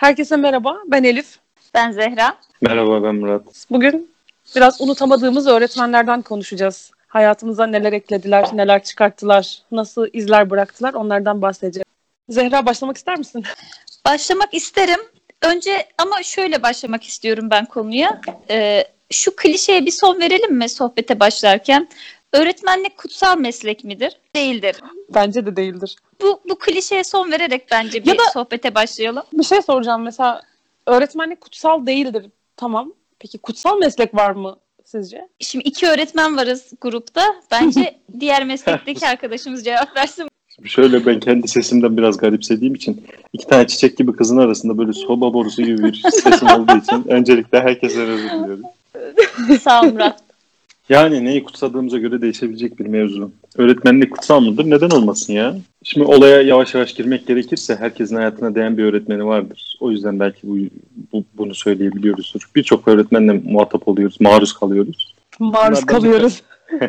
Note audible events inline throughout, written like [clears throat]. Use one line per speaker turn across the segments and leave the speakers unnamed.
Herkese merhaba, ben Elif.
Ben Zehra.
Merhaba ben Murat.
Bugün biraz unutamadığımız öğretmenlerden konuşacağız. Hayatımıza neler eklediler, neler çıkarttılar, nasıl izler bıraktılar onlardan bahsedeceğiz. Zehra başlamak ister misin?
Başlamak isterim. Önce ama şöyle başlamak istiyorum ben konuya. Ee, şu klişeye bir son verelim mi sohbete başlarken? Öğretmenlik kutsal meslek midir? Değildir.
Bence de değildir.
Bu, bu klişeye son vererek bence bir
Ya da-
sohbete başlayalım.
Bir şey soracağım mesela öğretmenlik kutsal değildir. Tamam. Peki kutsal meslek var mı sizce?
Şimdi iki öğretmen varız grupta. Bence [laughs] diğer meslekteki arkadaşımız cevap versin.
Şöyle ben kendi sesimden biraz garipsediğim için iki tane çiçek gibi kızın arasında böyle soba borusu gibi bir sesim olduğu için öncelikle herkese özür diliyorum.
Sağ ol Murat.
Yani neyi kutsadığımıza göre değişebilecek bir mevzu. Öğretmenlik kutsal mıdır? Neden olmasın ya? Şimdi olaya yavaş yavaş girmek gerekirse herkesin hayatına değen bir öğretmeni vardır. O yüzden belki bu, bu bunu söyleyebiliyoruzdur. Birçok öğretmenle muhatap oluyoruz, maruz kalıyoruz.
Maruz
Bunlardan
kalıyoruz. [laughs]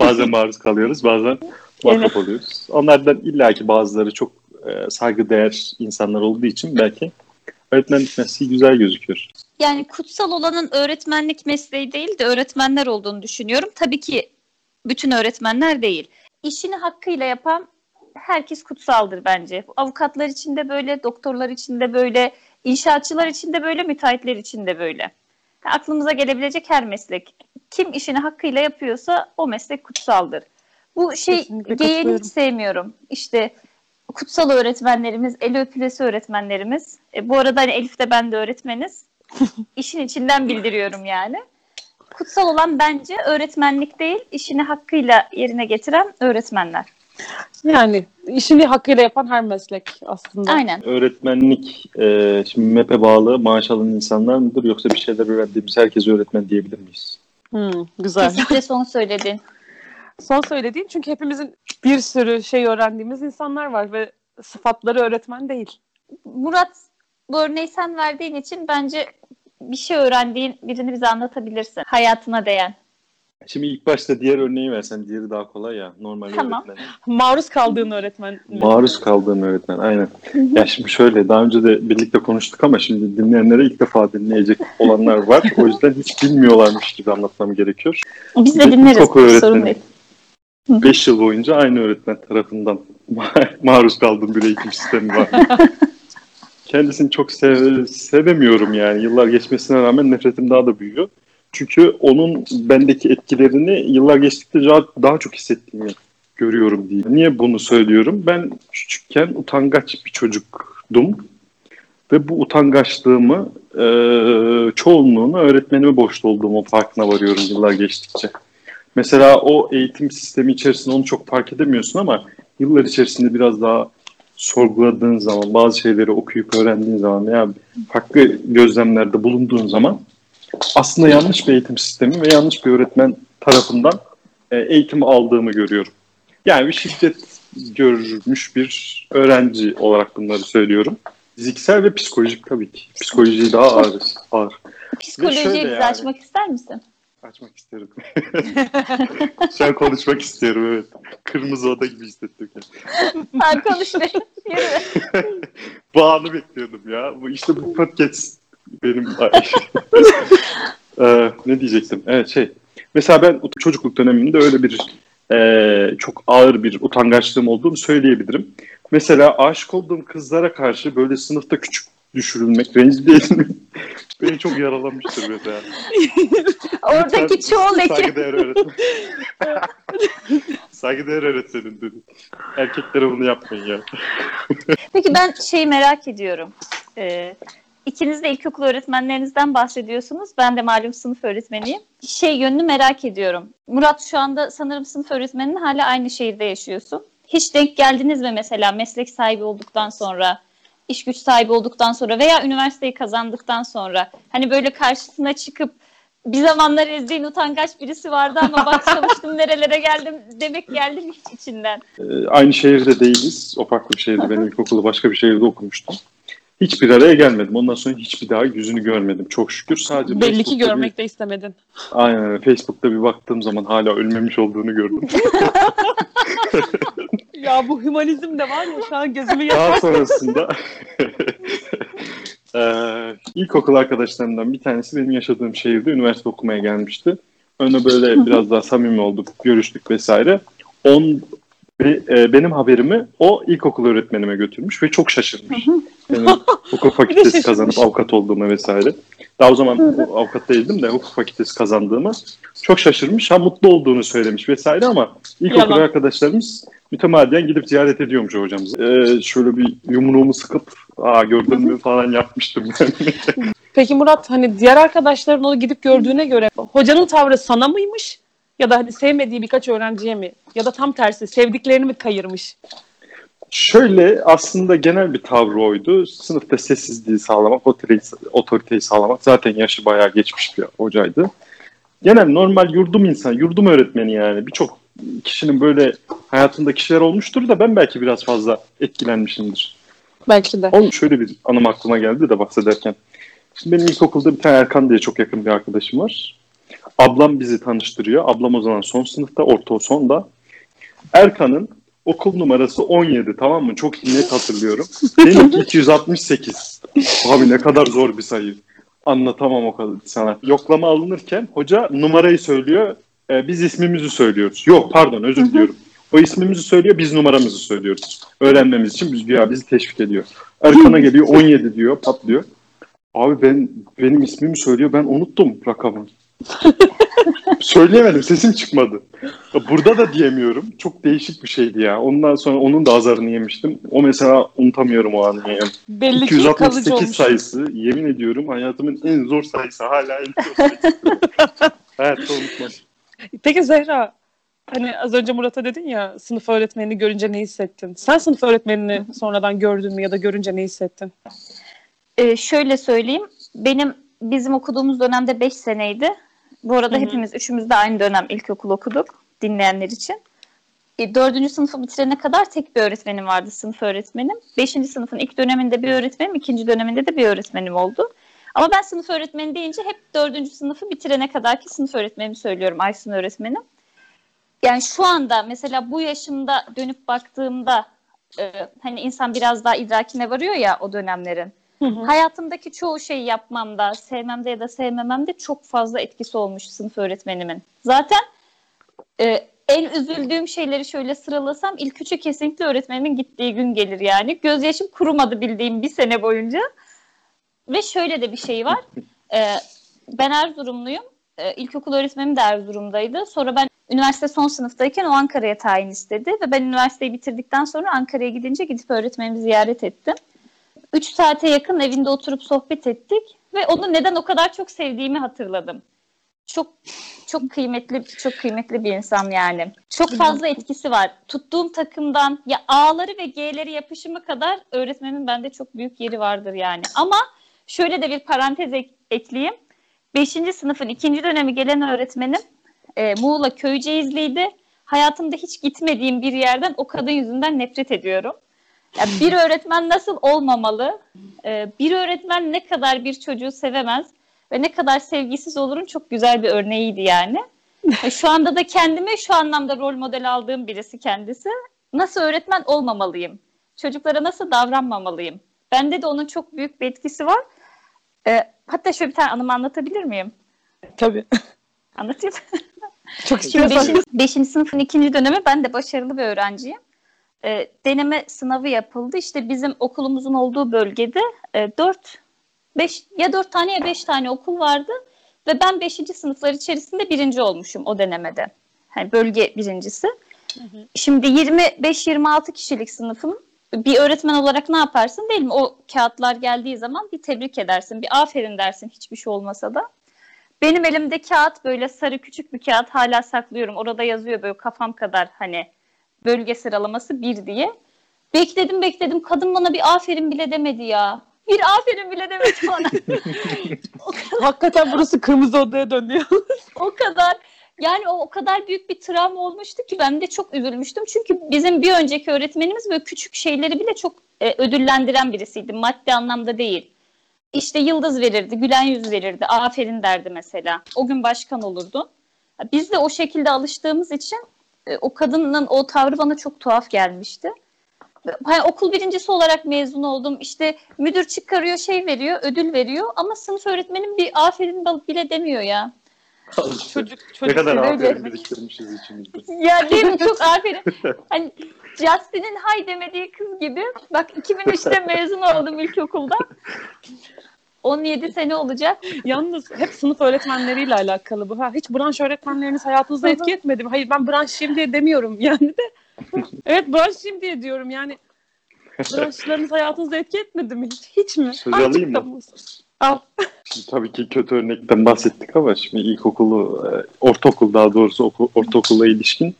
bazen maruz kalıyoruz, bazen muhatap oluyoruz. Onlardan illaki bazıları çok e, saygıdeğer insanlar olduğu için belki öğretmenlik mesleği güzel gözüküyor.
Yani kutsal olanın öğretmenlik mesleği değil de öğretmenler olduğunu düşünüyorum. Tabii ki bütün öğretmenler değil. İşini hakkıyla yapan herkes kutsaldır bence. Avukatlar için de böyle, doktorlar için de böyle, inşaatçılar için de böyle, müteahhitler için de böyle. Aklımıza gelebilecek her meslek. Kim işini hakkıyla yapıyorsa o meslek kutsaldır. Bu şey
Kesinlikle katılıyorum.
hiç sevmiyorum. İşte kutsal öğretmenlerimiz, el öpülesi öğretmenlerimiz. E, bu arada hani Elif de ben de öğretmeniz. [laughs] İşin içinden bildiriyorum yani. Kutsal olan bence öğretmenlik değil, işini hakkıyla yerine getiren öğretmenler.
Yani işini hakkıyla yapan her meslek aslında.
Aynen.
Öğretmenlik e, şimdi MEP'e bağlı maaş alan insanlar mıdır yoksa bir şeyler öğrendiğimiz herkes öğretmen diyebilir miyiz?
Hmm, güzel.
Kesinlikle [laughs] son söyledin.
Son söylediğin çünkü hepimizin bir sürü şey öğrendiğimiz insanlar var ve sıfatları öğretmen değil.
Murat bu örneği sen verdiğin için bence bir şey öğrendiğin birini bize anlatabilirsin. Hayatına değen.
Şimdi ilk başta diğer örneği versen diğeri daha kolay ya normal
Tamam.
öğretmen.
Maruz kaldığın öğretmen.
Maruz kaldığım öğretmen aynen. ya şimdi şöyle daha önce de birlikte konuştuk ama şimdi dinleyenlere ilk defa dinleyecek olanlar var. O yüzden hiç bilmiyorlarmış gibi anlatmam gerekiyor.
Biz de dinleriz. Sorun değil.
5 yıl boyunca aynı öğretmen tarafından ma- [laughs] maruz kaldığım bir eğitim sistemi var. [laughs] Kendisini çok sev- sevemiyorum yani. Yıllar geçmesine rağmen nefretim daha da büyüyor. Çünkü onun bendeki etkilerini yıllar geçtikçe daha, daha çok hissettiğimi görüyorum diye. Niye bunu söylüyorum? Ben küçükken utangaç bir çocuktum. Ve bu utangaçlığımı e, çoğunluğunu öğretmenime borçlu olduğumu farkına varıyorum yıllar geçtikçe. Mesela o eğitim sistemi içerisinde onu çok fark edemiyorsun ama yıllar içerisinde biraz daha sorguladığın zaman, bazı şeyleri okuyup öğrendiğin zaman veya farklı gözlemlerde bulunduğun zaman aslında yanlış bir eğitim sistemi ve yanlış bir öğretmen tarafından e, eğitim aldığımı görüyorum. Yani bir şiddet görmüş bir öğrenci olarak bunları söylüyorum. Fiziksel ve psikolojik tabii ki. Psikolojiyi daha ağır. ağır.
Psikolojiyi bize
yani.
açmak ister misin?
Açmak isterim. [laughs] Şu an konuşmak istiyorum evet. Kırmızı oda gibi hissettim. kendimi.
Ha konuş. Yürü.
Bu anı bekliyordum ya. Bu işte bu podcast benim [laughs] Ee, ne diyecektim? Evet şey. Mesela ben çocukluk döneminde öyle bir e, çok ağır bir utangaçlığım olduğunu söyleyebilirim. Mesela aşık olduğum kızlara karşı böyle sınıfta küçük düşürülmek, rencide edilmek [laughs] beni çok yaralamıştır mesela. [laughs]
Oradaki çoğu leke.
Saygıdeğer öğretmen. [laughs] Saygıdeğer öğretmenim dedi. Erkeklere bunu yapmayın ya.
Peki ben şeyi merak ediyorum. Ee, ikiniz de ilkokul öğretmenlerinizden bahsediyorsunuz. Ben de malum sınıf öğretmeniyim. Şey yönünü merak ediyorum. Murat şu anda sanırım sınıf öğretmeninin hala aynı şehirde yaşıyorsun. Hiç denk geldiniz mi mesela meslek sahibi olduktan sonra, iş güç sahibi olduktan sonra veya üniversiteyi kazandıktan sonra hani böyle karşısına çıkıp bir zamanlar ezdiğin utangaç birisi vardı ama [laughs] bak çalıştım nerelere geldim demek geldi mi hiç içinden?
Ee, aynı şehirde değiliz. O farklı bir şehirde. Ben [laughs] ilkokulu başka bir şehirde okumuştum. Hiçbir araya gelmedim. Ondan sonra hiçbir daha yüzünü görmedim. Çok şükür. Sadece
Belli ki görmek de istemedin.
Bir, aynen öyle. Facebook'ta bir baktığım zaman hala ölmemiş olduğunu gördüm. [laughs]
Ya bu hümanizm de var ya şu an gözümü
Daha
yakar.
sonrasında [laughs] Ee, ilkokul arkadaşlarımdan bir tanesi benim yaşadığım şehirde üniversite okumaya gelmişti. Önce böyle [laughs] biraz daha samimi olduk, görüştük vesaire. On e, benim haberimi o ilkokul öğretmenime götürmüş ve çok şaşırmış. Benim [laughs] hukuk fakültesi kazanıp avukat olduğuma vesaire. Daha o zaman avukat değildim de hukuk fakültesi kazandığımı çok şaşırmış. Ha mutlu olduğunu söylemiş vesaire ama ilkokul arkadaşlarımız mütemadiyen gidip ziyaret ediyormuş hocamızı. Ee, şöyle bir yumruğumu sıkıp aa gördün mü falan yapmıştım. [laughs]
Peki Murat hani diğer arkadaşların onu gidip gördüğüne göre hocanın tavrı sana mıymış? Ya da hani sevmediği birkaç öğrenciye mi? Ya da tam tersi sevdiklerini mi kayırmış?
Şöyle aslında genel bir tavrı oydu. Sınıfta sessizliği sağlamak, otoriteyi, otoriteyi sağlamak. Zaten yaşı bayağı geçmiş bir hocaydı. Genel normal yurdum insan, yurdum öğretmeni yani. Birçok kişinin böyle hayatında kişiler olmuştur da ben belki biraz fazla etkilenmişimdir.
Belki de.
Onun şöyle bir anım aklıma geldi de bahsederken. Şimdi benim ilkokulda bir tane Erkan diye çok yakın bir arkadaşım var. Ablam bizi tanıştırıyor. Ablam o zaman son sınıfta, orta sonda. Erkan'ın okul numarası 17 tamam mı? Çok net hatırlıyorum. Benimki [laughs] 268. Abi ne kadar zor bir sayı. Anlatamam o kadar sana. Yoklama alınırken hoca numarayı söylüyor. e, biz ismimizi söylüyoruz. Yok pardon özür diliyorum. O ismimizi söylüyor, biz numaramızı söylüyoruz. Öğrenmemiz için biz güya bizi teşvik ediyor. Erkan'a geliyor 17 diyor, patlıyor. Abi ben benim ismimi söylüyor, ben unuttum rakamı. Söyleyemedim, sesim çıkmadı. Burada da diyemiyorum. Çok değişik bir şeydi ya. Ondan sonra onun da azarını yemiştim. O mesela unutamıyorum o anı yani.
Belli ki kalıcı
268
olmuş.
sayısı yemin ediyorum hayatımın en zor sayısı. Hala en zor sayısı. [laughs] Hayatta unutmam.
Peki Zehra hani az önce Murat'a dedin ya sınıf öğretmenini görünce ne hissettin? Sen sınıf öğretmenini sonradan gördün mü ya da görünce ne hissettin?
Ee, şöyle söyleyeyim. Benim bizim okuduğumuz dönemde 5 seneydi. Bu arada
Hı hı.
hepimiz üçümüz de aynı dönem ilkokul okuduk dinleyenler için. E, dördüncü sınıfı bitirene kadar tek bir öğretmenim vardı sınıf öğretmenim. Beşinci sınıfın ilk döneminde bir öğretmenim, ikinci döneminde de bir öğretmenim oldu. Ama ben sınıf öğretmeni deyince hep dördüncü sınıfı bitirene kadar ki sınıf öğretmenimi söylüyorum Aysun öğretmenim. Yani şu anda mesela bu yaşımda dönüp baktığımda e, hani insan biraz daha idrakine varıyor ya o dönemlerin. Hayatımdaki çoğu şeyi yapmamda, sevmemde ya da sevmememde çok fazla etkisi olmuş sınıf öğretmenimin. Zaten e, en üzüldüğüm şeyleri şöyle sıralasam ilk üçü kesinlikle öğretmenimin gittiği gün gelir yani. Gözyaşım kurumadı bildiğim bir sene boyunca. Ve şöyle de bir şey var. E, ben Erzurumluyum. E, ilkokul öğretmenim de Erzurum'daydı. Sonra ben üniversite son sınıftayken o Ankara'ya tayin istedi. Ve ben üniversiteyi bitirdikten sonra Ankara'ya gidince gidip öğretmenimi ziyaret ettim. 3 saate yakın evinde oturup sohbet ettik ve onu neden o kadar çok sevdiğimi hatırladım. Çok çok kıymetli çok kıymetli bir insan yani. Çok fazla etkisi var. Tuttuğum takımdan ya A'ları ve G'leri yapışıma kadar öğretmenin bende çok büyük yeri vardır yani. Ama şöyle de bir parantez ek- ekleyeyim. 5. sınıfın ikinci dönemi gelen öğretmenim e, Muğla Köyceğizliydi. Hayatımda hiç gitmediğim bir yerden o kadın yüzünden nefret ediyorum. Ya bir öğretmen nasıl olmamalı? Ee, bir öğretmen ne kadar bir çocuğu sevemez ve ne kadar sevgisiz olurun çok güzel bir örneğiydi yani. E, şu anda da kendime şu anlamda rol model aldığım birisi kendisi. Nasıl öğretmen olmamalıyım? Çocuklara nasıl davranmamalıyım? Bende de onun çok büyük bir etkisi var. Ee, hatta şöyle bir tane anımı anlatabilir miyim?
Tabii.
Anlatayım.
Çok
Şimdi. 5. beşinci sınıfın ikinci dönemi ben de başarılı bir öğrenciyim. E, deneme sınavı yapıldı. İşte bizim okulumuzun olduğu bölgede e, 4 5 ya 4 tane ya 5 tane okul vardı ve ben 5. sınıflar içerisinde birinci olmuşum o denemede. Yani bölge birincisi. Şimdi 25-26 kişilik sınıfım bir öğretmen olarak ne yaparsın değil mi? O kağıtlar geldiği zaman bir tebrik edersin, bir aferin dersin hiçbir şey olmasa da. Benim elimde kağıt böyle sarı küçük bir kağıt hala saklıyorum. Orada yazıyor böyle kafam kadar hani bölge sıralaması bir diye. Bekledim bekledim kadın bana bir aferin bile demedi ya. Bir aferin bile demedi bana. [laughs] [laughs]
Hakikaten burası kırmızı odaya dönüyor.
o kadar yani o, o kadar büyük bir travma olmuştu ki ben de çok üzülmüştüm. Çünkü bizim bir önceki öğretmenimiz böyle küçük şeyleri bile çok e, ödüllendiren birisiydi. Maddi anlamda değil. İşte yıldız verirdi, gülen yüz verirdi, aferin derdi mesela. O gün başkan olurdu. Biz de o şekilde alıştığımız için e, o kadının o tavrı bana çok tuhaf gelmişti. hani okul birincisi olarak mezun oldum. İşte müdür çıkarıyor, şey veriyor, ödül veriyor ama sınıf öğretmenim bir aferin bile demiyor ya.
Çocuk, çocuk
ne kadar aferin
gezmek.
biriktirmişiz içimizde.
Ya değil mi? Çok aferin. Hani Justin'in hay demediği kız gibi. Bak 2003'te mezun oldum ilkokulda. 17 sene olacak.
Yalnız hep sınıf öğretmenleriyle alakalı bu. Ha, hiç branş öğretmenleriniz hayatınızda etki etmedi mi? Hayır ben branşıyım diye demiyorum yani de. [laughs] evet branşıyım diye diyorum yani. [laughs] Branşlarınız hayatınızda etki etmedi mi? Hiç, hiç mi?
Söz alayım
Azıcık
mı?
da mı. Al.
Şimdi tabii ki kötü örnekten bahsettik ama şimdi ilkokulu, e, ortaokul daha doğrusu oku- ortaokula ilişkin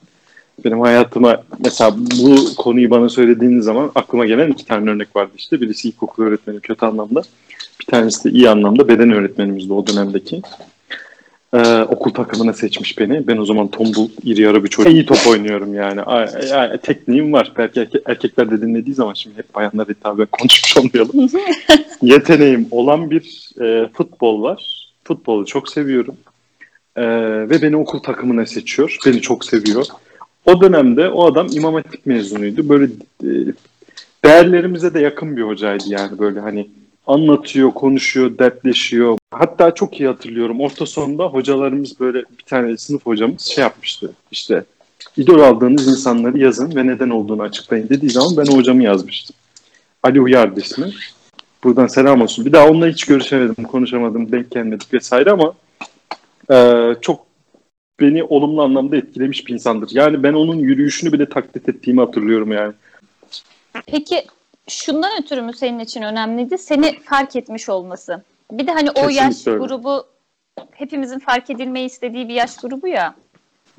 benim hayatıma mesela bu konuyu bana söylediğiniz zaman aklıma gelen iki tane örnek vardı işte. Birisi ilkokul öğretmeni kötü anlamda. Bir tanesi de iyi anlamda beden öğretmenimizdi o dönemdeki. Ee, okul takımına seçmiş beni. Ben o zaman tombul, iri yarı bir çocuk. İyi top oynuyorum yani. Yani tekniğim var. Belki erke- erkekler de dinlediği zaman şimdi hep bayanlar hitaben konuşmuş olmayalım. [laughs] Yeteneğim olan bir e, futbol var. Futbolu çok seviyorum. Ee, ve beni okul takımına seçiyor. Beni çok seviyor. O dönemde o adam İmam Hatip mezunuydu. Böyle e, değerlerimize de yakın bir hocaydı yani böyle hani anlatıyor, konuşuyor, dertleşiyor. Hatta çok iyi hatırlıyorum. Orta sonda hocalarımız böyle bir tane sınıf hocamız şey yapmıştı. İşte idol aldığınız insanları yazın ve neden olduğunu açıklayın dediği zaman ben o hocamı yazmıştım. Ali Uyar'dı ismi. Buradan selam olsun. Bir daha onunla hiç görüşemedim, konuşamadım, denk gelmedik vesaire ama e, çok beni olumlu anlamda etkilemiş bir insandır. Yani ben onun yürüyüşünü bile taklit ettiğimi hatırlıyorum yani.
Peki şundan ötürü mü senin için önemliydi? Seni fark etmiş olması. Bir de hani o
Kesinlikle
yaş
öyle.
grubu hepimizin fark edilmeyi istediği bir yaş grubu ya.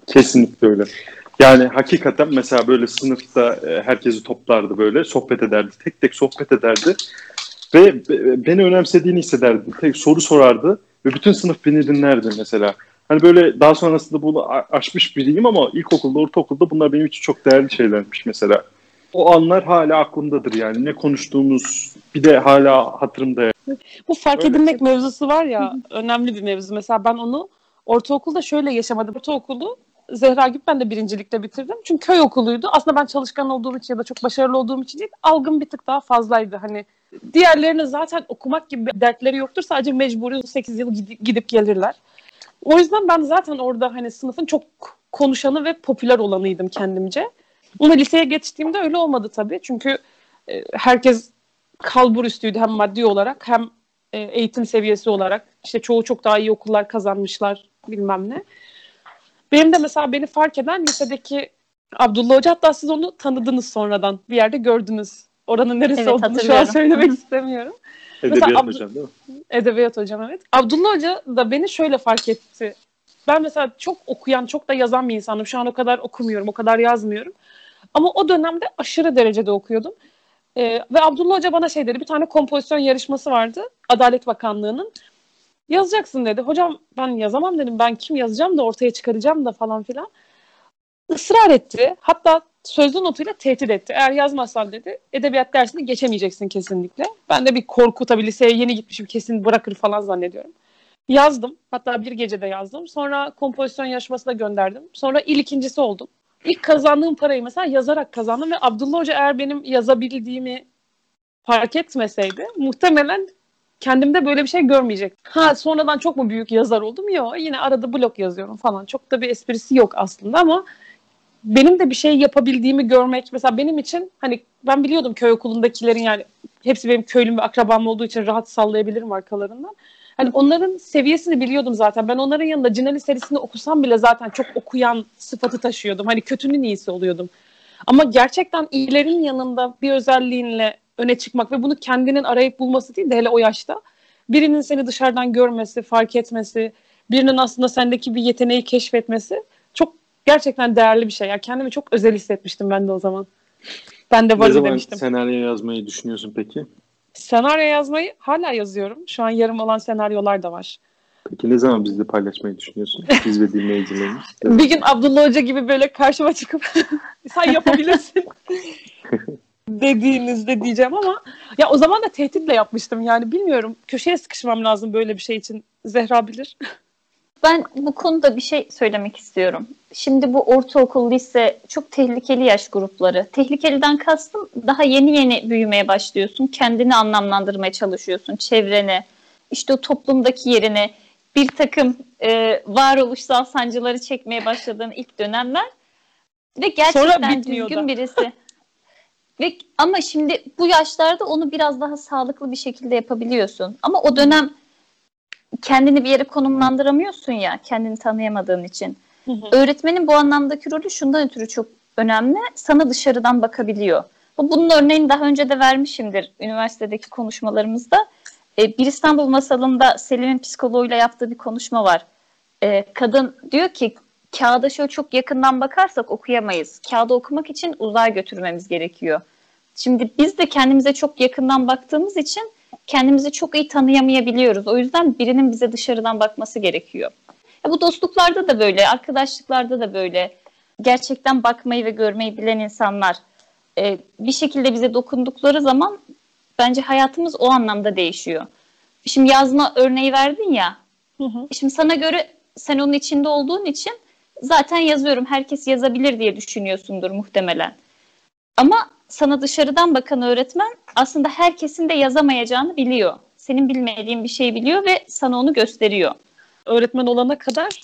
Kesinlikle öyle. Yani hakikaten mesela böyle sınıfta e, herkesi toplardı böyle sohbet ederdi. Tek tek sohbet ederdi. Ve be- beni önemsediğini hissederdi. Tek soru sorardı ve bütün sınıf beni dinlerdi mesela. Hani böyle daha sonrasında bunu aşmış biriyim ama ilkokulda, ortaokulda bunlar benim için çok değerli şeylermiş mesela. O anlar hala aklımdadır yani. Ne konuştuğumuz bir de hala hatırımda.
Bu fark
Öyle.
edilmek mevzusu var ya önemli bir mevzu. Mesela ben onu ortaokulda şöyle yaşamadım. Ortaokulu Zehra gibi ben de birincilikte bitirdim. Çünkü köy okuluydu. Aslında ben çalışkan olduğum için ya da çok başarılı olduğum için değil, algım bir tık daha fazlaydı. Hani diğerlerinin zaten okumak gibi dertleri yoktur. Sadece mecburi 8 yıl gidip gelirler. O yüzden ben zaten orada hani sınıfın çok konuşanı ve popüler olanıydım kendimce. Ama liseye geçtiğimde öyle olmadı tabii. Çünkü e, herkes kalbur üstüydü hem maddi olarak hem e, eğitim seviyesi olarak. İşte çoğu çok daha iyi okullar kazanmışlar bilmem ne. Benim de mesela beni fark eden lisedeki Abdullah Hoca hatta siz onu tanıdınız sonradan. Bir yerde gördünüz. Oranın neresi
Evet,
olduğunu şu an söylemek istemiyorum.
Edebiyat
Abd-
hocam değil mi?
Edebiyat hocam evet. Abdullah Hoca da beni şöyle fark etti. Ben mesela çok okuyan, çok da yazan bir insanım. Şu an o kadar okumuyorum, o kadar yazmıyorum. Ama o dönemde aşırı derecede okuyordum. Ee, ve Abdullah Hoca bana şey dedi, bir tane kompozisyon yarışması vardı Adalet Bakanlığı'nın. Yazacaksın dedi. Hocam ben yazamam dedim. Ben kim yazacağım da ortaya çıkaracağım da falan filan. Israr etti. Hatta sözlü notuyla tehdit etti. Eğer yazmazsan dedi edebiyat dersini geçemeyeceksin kesinlikle. Ben de bir korku tabii liseye yeni gitmişim kesin bırakır falan zannediyorum. Yazdım. Hatta bir gecede yazdım. Sonra kompozisyon yarışmasına gönderdim. Sonra il ikincisi oldum. İlk kazandığım parayı mesela yazarak kazandım ve Abdullah Hoca eğer benim yazabildiğimi fark etmeseydi muhtemelen kendimde böyle bir şey görmeyecek. Ha sonradan çok mu büyük yazar oldum? Yok yine arada blog yazıyorum falan. Çok da bir esprisi yok aslında ama benim de bir şey yapabildiğimi görmek mesela benim için hani ben biliyordum köy okulundakilerin yani hepsi benim köylüm ve akrabam olduğu için rahat sallayabilirim arkalarından. Hani onların seviyesini biliyordum zaten. Ben onların yanında Cinali serisini okusam bile zaten çok okuyan sıfatı taşıyordum. Hani kötünün iyisi oluyordum. Ama gerçekten iyilerin yanında bir özelliğinle öne çıkmak ve bunu kendinin arayıp bulması değil de hele o yaşta birinin seni dışarıdan görmesi, fark etmesi, birinin aslında sendeki bir yeteneği keşfetmesi çok gerçekten değerli bir şey. Yani kendimi çok özel hissetmiştim ben de o zaman. Ben de
Ne
varım
zaman
demiştim.
senaryo yazmayı düşünüyorsun peki?
Senaryo yazmayı hala yazıyorum. Şu an yarım olan senaryolar da var.
Peki ne zaman bizle paylaşmayı düşünüyorsun? [laughs] Biz ve dinleyicilerimiz.
Bir gün Abdullah Hoca gibi böyle karşıma çıkıp [laughs] sen yapabilirsin [laughs] dediğinizde diyeceğim ama ya o zaman da tehditle yapmıştım yani bilmiyorum. Köşeye sıkışmam lazım böyle bir şey için. Zehra bilir.
Ben bu konuda bir şey söylemek istiyorum. Şimdi bu ortaokul, lise çok tehlikeli yaş grupları. Tehlikeliden kastım daha yeni yeni büyümeye başlıyorsun. Kendini anlamlandırmaya çalışıyorsun, çevreni, işte o toplumdaki yerini, bir takım e, varoluşsal sancıları çekmeye başladığın ilk dönemler ve gerçekten düzgün birisi. Ve ama şimdi bu yaşlarda onu biraz daha sağlıklı bir şekilde yapabiliyorsun. Ama o dönem kendini bir yere konumlandıramıyorsun ya kendini tanıyamadığın için. Hı hı. Öğretmenin bu anlamdaki rolü şundan ötürü çok önemli. Sana dışarıdan bakabiliyor. Bunun örneğini daha önce de vermişimdir üniversitedeki konuşmalarımızda. Ee, bir İstanbul masalında Selim'in psikoloğuyla yaptığı bir konuşma var. Ee, kadın diyor ki kağıda şöyle çok yakından bakarsak okuyamayız. Kağıdı okumak için uzağa götürmemiz gerekiyor. Şimdi biz de kendimize çok yakından baktığımız için kendimizi çok iyi tanıyamayabiliyoruz. O yüzden birinin bize dışarıdan bakması gerekiyor. Ya bu dostluklarda da böyle, arkadaşlıklarda da böyle. Gerçekten bakmayı ve görmeyi bilen insanlar e, bir şekilde bize dokundukları zaman bence hayatımız o anlamda değişiyor. Şimdi yazma örneği verdin ya. Hı hı. Şimdi sana göre sen onun içinde olduğun için zaten yazıyorum. Herkes yazabilir diye düşünüyorsundur muhtemelen. Ama sana dışarıdan bakan öğretmen aslında herkesin de yazamayacağını biliyor. Senin bilmediğin bir şey biliyor ve sana onu gösteriyor.
Öğretmen olana kadar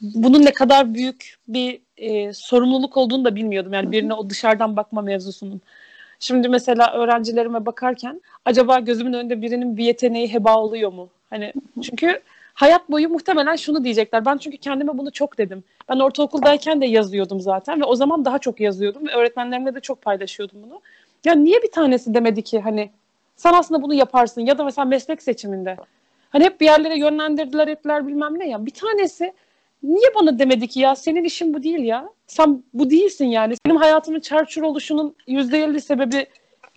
bunun ne kadar büyük bir e, sorumluluk olduğunu da bilmiyordum. Yani birine o dışarıdan bakma mevzusunun. Şimdi mesela öğrencilerime bakarken acaba gözümün önünde birinin bir yeteneği heba oluyor mu? Hani çünkü hayat boyu muhtemelen şunu diyecekler. Ben çünkü kendime bunu çok dedim. Ben ortaokuldayken de yazıyordum zaten ve o zaman daha çok yazıyordum ve öğretmenlerimle de çok paylaşıyordum bunu. Ya niye bir tanesi demedi ki hani sen aslında bunu yaparsın ya da mesela meslek seçiminde. Hani hep bir yerlere yönlendirdiler ettiler bilmem ne ya. Bir tanesi niye bana demedi ki ya senin işin bu değil ya. Sen bu değilsin yani. Benim hayatımın çarçur oluşunun %50 sebebi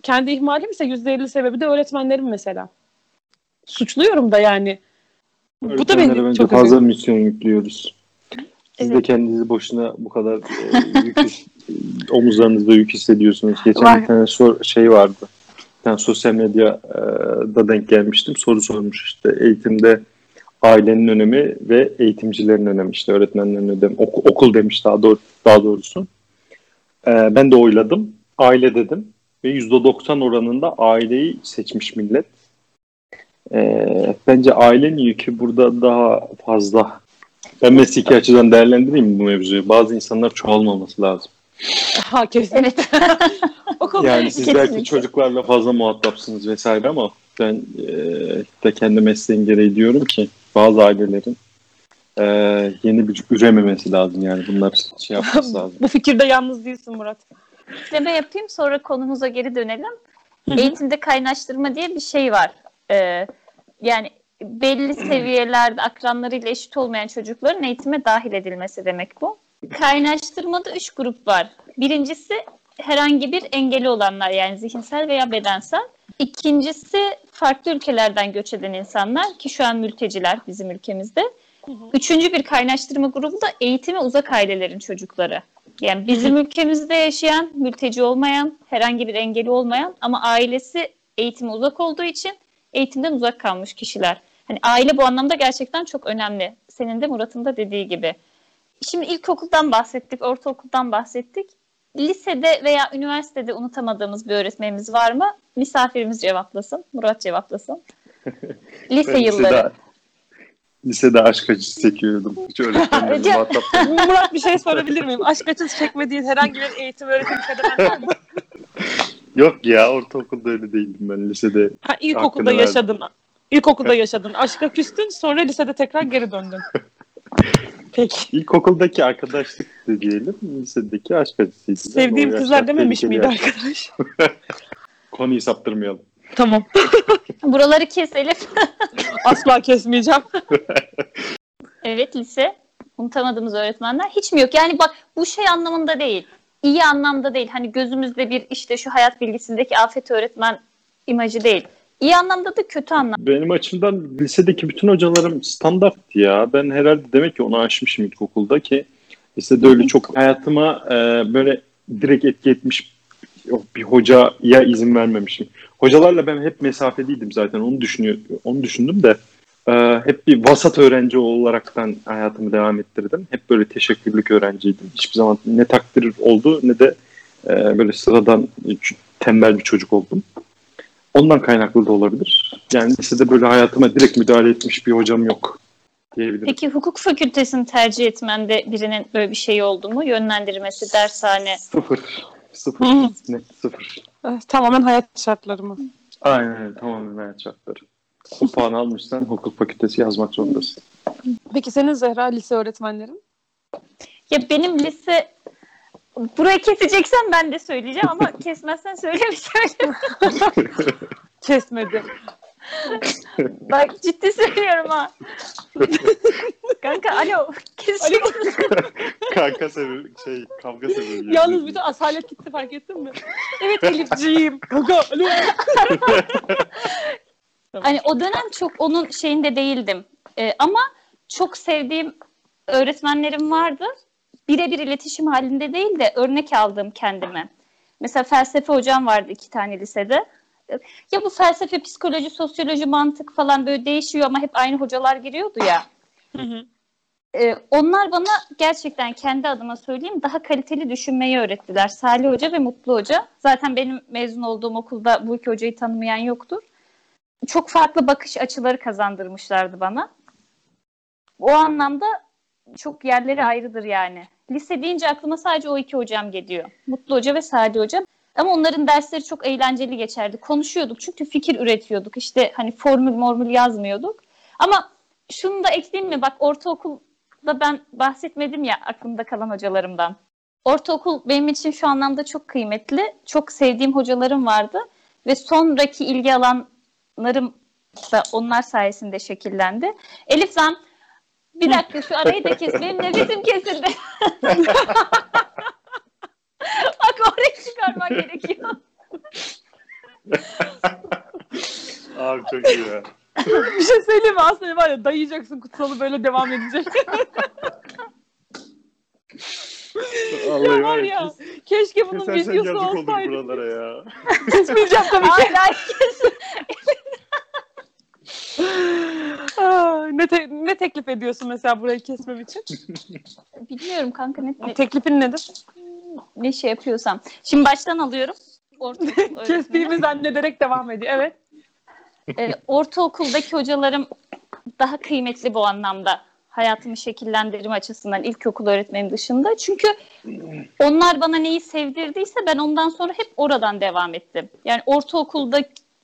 kendi ihmalim ise %50 sebebi de öğretmenlerim mesela. Suçluyorum da yani.
Bu da beni çok fazla üzüldüm. misyon yüklüyoruz. Siz evet. de kendinizi boşuna bu kadar e, yük, [laughs] omuzlarınızda yük hissediyorsunuz. Geçen Var. bir tane sor, şey vardı. Bir tane sosyal medyada denk gelmiştim. Soru sormuş işte eğitimde ailenin önemi ve eğitimcilerin önemi işte öğretmenlerin önemi ok- okul demiş daha doğru daha doğrusu. Ee, ben de oyladım. Aile dedim ve %90 oranında aileyi seçmiş millet. Ee, bence ailenin yükü burada daha fazla. Ben mesleki açıdan değerlendireyim bu mevzuyu. Bazı insanlar çoğalmaması lazım.
Ha kesin. Evet. [laughs]
o yani siz kesinlikle. belki çocuklarla fazla muhatapsınız vesaire ama ben e, de kendi mesleğim gereği diyorum ki bazı ailelerin e, yeni bir ürememesi lazım yani bunlar şey yapması [laughs] lazım.
bu fikirde yalnız değilsin Murat.
Deme yapayım sonra konumuza geri dönelim. Eğitimde kaynaştırma diye bir şey var. Ee, yani belli seviyelerde akranlarıyla eşit olmayan çocukların eğitime dahil edilmesi demek bu. Kaynaştırmada üç grup var. Birincisi herhangi bir engeli olanlar yani zihinsel veya bedensel. İkincisi farklı ülkelerden göç eden insanlar ki şu an mülteciler bizim ülkemizde. Üçüncü bir kaynaştırma grubu da eğitime uzak ailelerin çocukları. Yani bizim ülkemizde yaşayan, mülteci olmayan, herhangi bir engeli olmayan ama ailesi eğitime uzak olduğu için eğitimden uzak kalmış kişiler. Hani aile bu anlamda gerçekten çok önemli. Senin de Murat'ın da dediği gibi. Şimdi ilkokuldan bahsettik, ortaokuldan bahsettik. Lisede veya üniversitede unutamadığımız bir öğretmenimiz var mı? Misafirimiz cevaplasın. Murat cevaplasın. [laughs] Lise yılları. Lisede,
lisede aşk acısı çekiyordum. Hiç öğretmenlerim [laughs]
Murat bir şey sorabilir miyim? Aşk acısı çekmediğin herhangi bir eğitim öğretim var mı? [laughs]
Yok ya ortaokulda öyle değildim ben lisede.
Ha, ilkokulda yaşadın. İlkokulda yaşadın. Aşka küstün sonra lisede tekrar geri döndün. [laughs]
Peki. İlkokuldaki arkadaşlık da diyelim. Lisedeki aşk acısıydı.
Sevdiğim kızlar dememiş miydi arkadaş? [laughs]
Konuyu saptırmayalım.
Tamam. [laughs]
Buraları keselim.
Asla kesmeyeceğim.
evet lise. Unutamadığımız öğretmenler hiç mi yok? Yani bak bu şey anlamında değil iyi anlamda değil. Hani gözümüzde bir işte şu hayat bilgisindeki afet öğretmen imajı değil. İyi anlamda da kötü anlamda.
Benim açımdan lisedeki bütün hocalarım standart ya. Ben herhalde demek ki onu aşmışım ilkokulda ki lisede öyle çok hayatıma e, böyle direkt etki etmiş bir hocaya izin vermemişim. Hocalarla ben hep mesafeliydim zaten onu düşünüyor onu düşündüm de Ee, hep bir vasat öğrenci olaraktan hayatımı devam ettirdim. Hep böyle teşekkürlük öğrenciydim. Hiçbir zaman ne takdir oldu ne de e, böyle sıradan tembel bir çocuk oldum. Ondan kaynaklı da olabilir. Yani lisede böyle hayatıma direkt müdahale etmiş bir hocam yok diyebilirim.
Peki hukuk fakültesini tercih etmende birinin böyle bir şey oldu mu? Yönlendirmesi, dershane.
Sıfır. Sıfır. Net sıfır.
Evet, tamamen hayat şartları mı?
Aynen. Tamamen hayat şartları. O puan almışsan hukuk fakültesi yazmak zorundasın.
Peki senin Zehra lise öğretmenlerin?
Ya benim lise burayı keseceksen ben de söyleyeceğim ama [laughs] kesmezsen söylemeyeceğim. [laughs]
Kesmedi.
Bak ciddi söylüyorum ha. Kanka alo kesiyor musun? [laughs]
Kanka sebebi şey kavga sebebi.
Yalnız bütün asalet gitti fark ettin mi? Evet Elifciğim. Kanka alo.
Hani o dönem çok onun şeyinde değildim. Ee, ama çok sevdiğim öğretmenlerim vardı. Birebir iletişim halinde değil de örnek aldım kendime. Mesela felsefe hocam vardı iki tane lisede. Ya bu felsefe, psikoloji, sosyoloji, mantık falan böyle değişiyor ama hep aynı hocalar giriyordu ya.
Hı hı.
Ee, onlar bana gerçekten kendi adıma söyleyeyim daha kaliteli düşünmeyi öğrettiler. Salih Hoca ve Mutlu Hoca. Zaten benim mezun olduğum okulda bu iki hocayı tanımayan yoktur. Çok farklı bakış açıları kazandırmışlardı bana. O anlamda çok yerleri ayrıdır yani. Lise deyince aklıma sadece o iki hocam geliyor. Mutlu Hoca ve Salih Hoca. Ama onların dersleri çok eğlenceli geçerdi. Konuşuyorduk çünkü fikir üretiyorduk. İşte hani formül mormül yazmıyorduk. Ama şunu da ekleyeyim mi? Bak ortaokulda ben bahsetmedim ya aklımda kalan hocalarımdan. Ortaokul benim için şu anlamda çok kıymetli. Çok sevdiğim hocalarım vardı. Ve sonraki ilgi alanlarım da onlar sayesinde şekillendi. Elif sen bir dakika şu arayı da kes. Benim nefesim kesildi. [laughs] Bak orayı çıkarmak gerekiyor.
Abi çok iyi ya.
bir şey söyleyeyim mi? Aslında var ya dayayacaksın kutsalı böyle devam edecek.
Vallahi
var ya. Keşke bunun videosu olsaydı.
buralara ya.
Kesmeyeceğim tabii ki.
Hayır hayır kes. [laughs]
Ne, te- ne teklif ediyorsun mesela burayı kesmem için? [laughs]
Bilmiyorum kanka ne, ne,
Teklifin nedir?
ne şey yapıyorsam. Şimdi baştan alıyorum. Ortaokul [laughs] öğretmeni.
Kestiğimi zannederek devam ediyor. Evet.
Ee, ortaokuldaki hocalarım daha kıymetli bu anlamda. Hayatımı şekillendirme açısından ilkokul öğretmenim dışında. Çünkü onlar bana neyi sevdirdiyse ben ondan sonra hep oradan devam ettim. Yani ortaokulda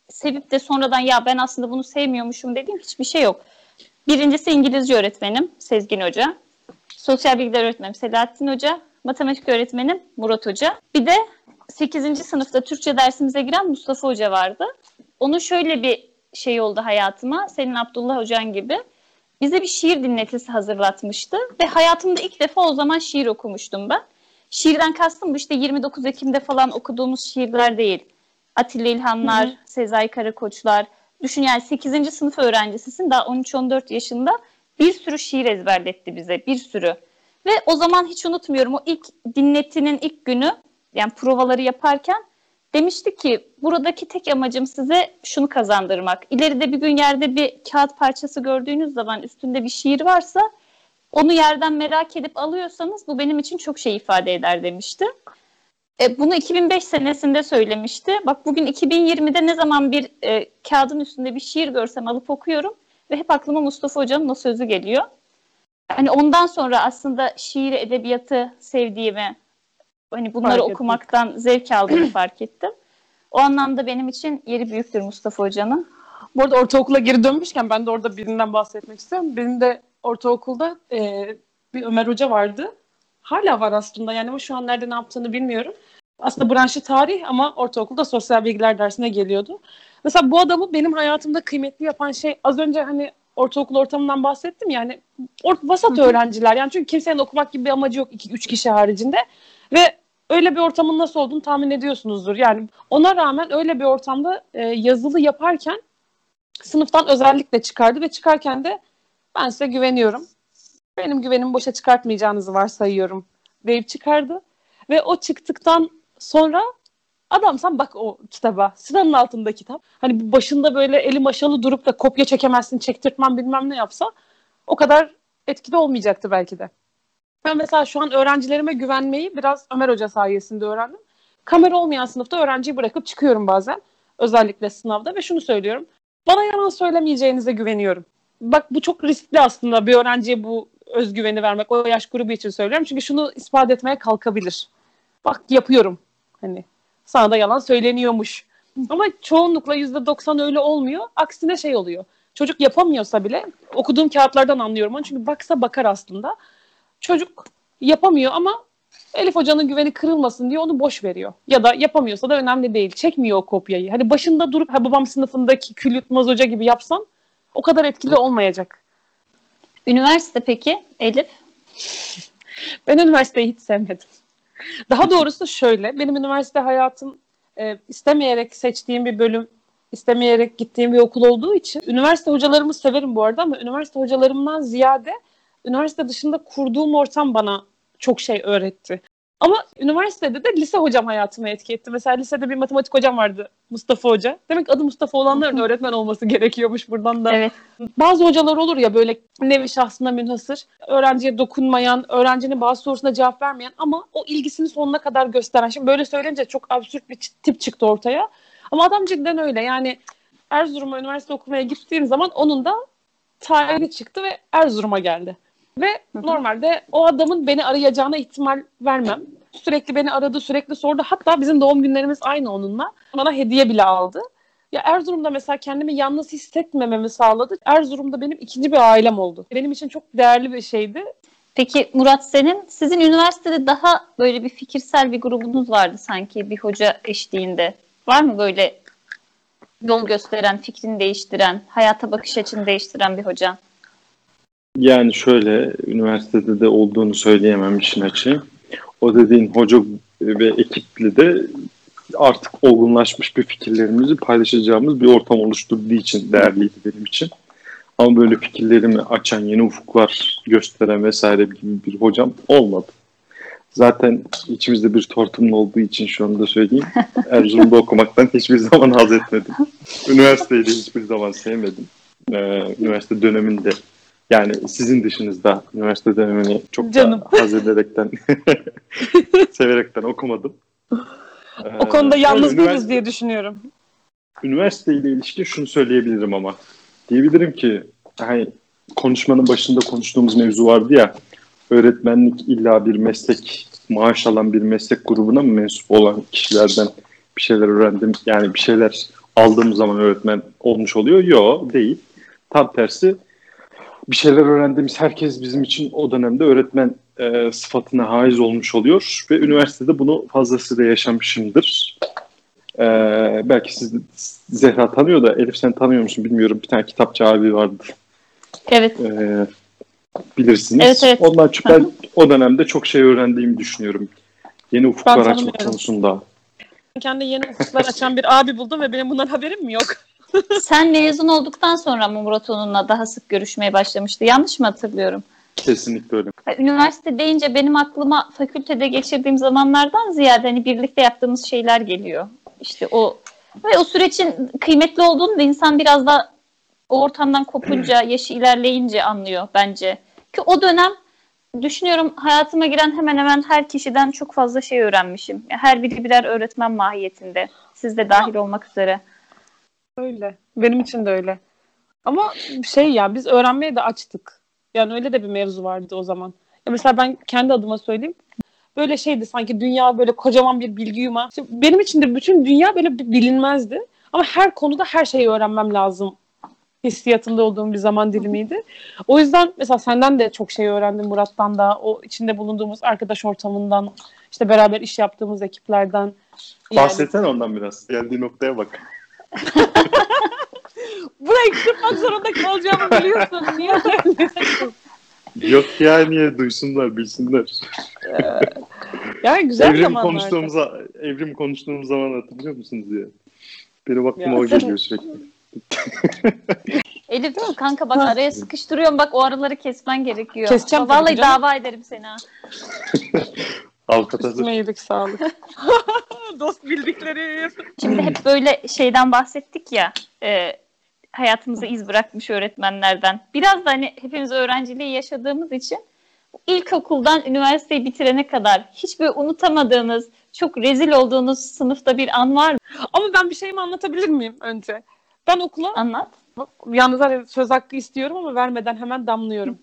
sevip de sonradan ya ben aslında bunu sevmiyormuşum dediğim hiçbir şey yok. Birincisi İngilizce öğretmenim Sezgin Hoca. Sosyal bilgiler öğretmenim Selahattin Hoca. Matematik öğretmenim Murat Hoca. Bir de 8. sınıfta Türkçe dersimize giren Mustafa Hoca vardı. Onun şöyle bir şey oldu hayatıma. Senin Abdullah Hocan gibi. Bize bir şiir dinletisi hazırlatmıştı. Ve hayatımda ilk defa o zaman şiir okumuştum ben. Şiirden kastım bu işte 29 Ekim'de falan okuduğumuz şiirler değil. Atilla İlhanlar,
Hı hı.
Sezai Karakoçlar. Düşün yani 8. sınıf öğrencisisin daha 13-14 yaşında bir sürü şiir ezberletti bize bir sürü. Ve o zaman hiç unutmuyorum o ilk dinletinin ilk günü yani provaları yaparken demişti ki buradaki tek amacım size şunu kazandırmak. İleride bir gün yerde bir kağıt parçası gördüğünüz zaman üstünde bir şiir varsa onu yerden merak edip alıyorsanız bu benim için çok şey ifade eder demişti. E, bunu 2005 senesinde söylemişti. Bak bugün 2020'de ne zaman bir e, kağıdın üstünde bir şiir görsem alıp okuyorum ve hep aklıma Mustafa Hoca'nın o sözü geliyor. Hani ondan sonra aslında şiir, edebiyatı sevdiğimi, hani bunları
Fark ettim.
okumaktan zevk aldığımı fark ettim. O anlamda benim için yeri büyüktür Mustafa Hoca'nın.
Bu arada ortaokula geri dönmüşken ben de orada birinden bahsetmek istiyorum. Benim de ortaokulda e, bir Ömer Hoca vardı. Hala var aslında yani ama şu an nerede ne yaptığını bilmiyorum. Aslında branşı tarih ama ortaokulda sosyal bilgiler dersine geliyordu. Mesela bu adamı benim hayatımda kıymetli yapan şey az önce hani ortaokul ortamından bahsettim yani or- vasat öğrenciler yani çünkü kimsenin okumak gibi bir amacı yok 2-3 kişi haricinde ve öyle bir ortamın nasıl olduğunu tahmin ediyorsunuzdur. Yani ona rağmen öyle bir ortamda e, yazılı yaparken sınıftan özellikle çıkardı ve çıkarken de ben size güveniyorum. Benim güvenimi boşa çıkartmayacağınızı varsayıyorum deyip çıkardı. Ve o çıktıktan sonra Adam sen bak o kitaba. Sıranın altında kitap. Hani başında böyle eli maşalı durup da kopya çekemezsin, çektirtmem bilmem ne yapsa o kadar etkili olmayacaktı belki de. Ben mesela şu an öğrencilerime güvenmeyi biraz Ömer Hoca sayesinde öğrendim. Kamera olmayan sınıfta öğrenciyi bırakıp çıkıyorum bazen. Özellikle sınavda ve şunu söylüyorum. Bana yalan söylemeyeceğinize güveniyorum. Bak bu çok riskli aslında bir öğrenciye bu özgüveni vermek. O yaş grubu için söylüyorum. Çünkü şunu ispat etmeye kalkabilir. Bak yapıyorum. Hani sana da yalan söyleniyormuş. Ama çoğunlukla yüzde doksan öyle olmuyor. Aksine şey oluyor. Çocuk yapamıyorsa bile okuduğum kağıtlardan anlıyorum onu. Çünkü baksa bakar aslında. Çocuk yapamıyor ama Elif Hoca'nın güveni kırılmasın diye onu boş veriyor. Ya da yapamıyorsa da önemli değil. Çekmiyor o kopyayı. Hani başında durup ha babam sınıfındaki Kül Yutmaz Hoca gibi yapsan o kadar etkili olmayacak.
Üniversite peki Elif?
Ben üniversiteyi hiç sevmedim. Daha doğrusu şöyle, benim üniversite hayatım e, istemeyerek seçtiğim bir bölüm, istemeyerek gittiğim bir okul olduğu için üniversite hocalarımı severim bu arada ama üniversite hocalarımdan ziyade üniversite dışında kurduğum ortam bana çok şey öğretti. Ama üniversitede de lise hocam hayatımı etki etti. Mesela lisede bir matematik hocam vardı Mustafa Hoca. Demek adı Mustafa olanların [laughs] öğretmen olması gerekiyormuş buradan da.
Evet.
Bazı hocalar olur ya böyle nevi şahsına münhasır, öğrenciye dokunmayan, öğrencinin bazı sorusuna cevap vermeyen ama o ilgisini sonuna kadar gösteren. Şimdi böyle söyleyince çok absürt bir tip çıktı ortaya. Ama adam cidden öyle. Yani Erzurum'a üniversite okumaya gittiğim zaman onun da tarihi çıktı ve Erzurum'a geldi. Ve hı hı. normalde o adamın beni arayacağına ihtimal vermem. Sürekli beni aradı, sürekli sordu. Hatta bizim doğum günlerimiz aynı onunla. Bana hediye bile aldı. Ya Erzurum'da mesela kendimi yalnız hissetmememi sağladı. Erzurum'da benim ikinci bir ailem oldu. Benim için çok değerli bir şeydi.
Peki Murat senin, sizin üniversitede daha böyle bir fikirsel bir grubunuz vardı sanki bir hoca eşliğinde. Var mı böyle yol gösteren, fikrini değiştiren, hayata bakış açını değiştiren bir hoca?
Yani şöyle, üniversitede de olduğunu söyleyemem işin açığı. O dediğin hoca ve ekiple de artık olgunlaşmış bir fikirlerimizi paylaşacağımız bir ortam oluşturduğu için değerliydi benim için. Ama böyle fikirlerimi açan, yeni ufuklar gösteren vesaire gibi bir hocam olmadı. Zaten içimizde bir tortumlu olduğu için şu anda söyleyeyim. [laughs] Erzurum'da okumaktan hiçbir zaman haz etmedim. Üniversiteyi de hiçbir zaman sevmedim. Ee, üniversite döneminde yani sizin dışınızda üniversite dönemini çok Canım. da haz ederekten, severekten okumadım.
O konuda ee, yalnız değiliz diye düşünüyorum.
Üniversite ile ilişkin şunu söyleyebilirim ama. Diyebilirim ki hani konuşmanın başında konuştuğumuz mevzu vardı ya öğretmenlik illa bir meslek maaş alan bir meslek grubuna mı mensup olan kişilerden bir şeyler öğrendim yani bir şeyler aldığım zaman öğretmen olmuş oluyor. Yok değil. Tam tersi bir şeyler öğrendiğimiz herkes bizim için o dönemde öğretmen e, sıfatına haiz olmuş oluyor ve üniversitede bunu fazlasıyla yaşamışımdır. E, belki siz Zehra tanıyor da Elif sen tanıyor musun bilmiyorum. Bir tane kitapçı abi vardı.
Evet.
E, bilirsiniz. Evet, evet. Ondan çünkü ben o dönemde çok şey öğrendiğimi düşünüyorum. Yeni ufuklar açmak konusunda.
Kendi yeni ufuklar açan bir abi buldum ve benim bundan haberim mi yok?
Sen mezun olduktan sonra mı Murat onunla daha sık görüşmeye başlamıştı? Yanlış mı hatırlıyorum?
Kesinlikle öyle.
Üniversite deyince benim aklıma fakültede geçirdiğim zamanlardan ziyade hani birlikte yaptığımız şeyler geliyor. İşte o ve o sürecin kıymetli olduğunu da insan biraz da o ortamdan kopunca, [clears throat] yaşı ilerleyince anlıyor bence. Ki o dönem düşünüyorum hayatıma giren hemen hemen her kişiden çok fazla şey öğrenmişim. Her biri birer öğretmen mahiyetinde. Siz de dahil olmak üzere.
Öyle. Benim için de öyle. Ama şey ya biz öğrenmeye de açtık. Yani öyle de bir mevzu vardı o zaman. Ya mesela ben kendi adıma söyleyeyim. Böyle şeydi sanki dünya böyle kocaman bir bilgi yumağı. İşte benim için de bütün dünya böyle bilinmezdi. Ama her konuda her şeyi öğrenmem lazım hissiyatında olduğum bir zaman dilimiydi. O yüzden mesela senden de çok şey öğrendim Murat'tan da o içinde bulunduğumuz arkadaş ortamından işte beraber iş yaptığımız ekiplerden.
Yani... Bahsetsene ondan biraz. Geldiği noktaya bak.
Burayı kırmak zorunda kalacağımı biliyorsun. Niye
Yok ya niye duysunlar, bilsinler.
Yani güzel
evrim zamanlardı. konuştuğumuz evrim konuştuğumuz zaman hatırlıyor musunuz diye. Benim aklıma ya, o geliyor sürekli.
Elif değil mi? Kanka bak araya sıkıştırıyorum. Bak o araları kesmen gerekiyor.
Keseceğim
Vallahi dava ederim seni ha. [laughs]
Avukat hazır.
İsme iyilik sağlık. [laughs] Dost bildiklerim.
Şimdi hep böyle şeyden bahsettik ya. E, hayatımıza iz bırakmış öğretmenlerden. Biraz da hani hepimiz öğrenciliği yaşadığımız için ilkokuldan üniversiteyi bitirene kadar hiç böyle unutamadığınız, çok rezil olduğunuz sınıfta bir an var mı?
Ama ben bir şeyimi anlatabilir miyim önce? Ben okula
Anlat.
yalnız hani söz hakkı istiyorum ama vermeden hemen damlıyorum.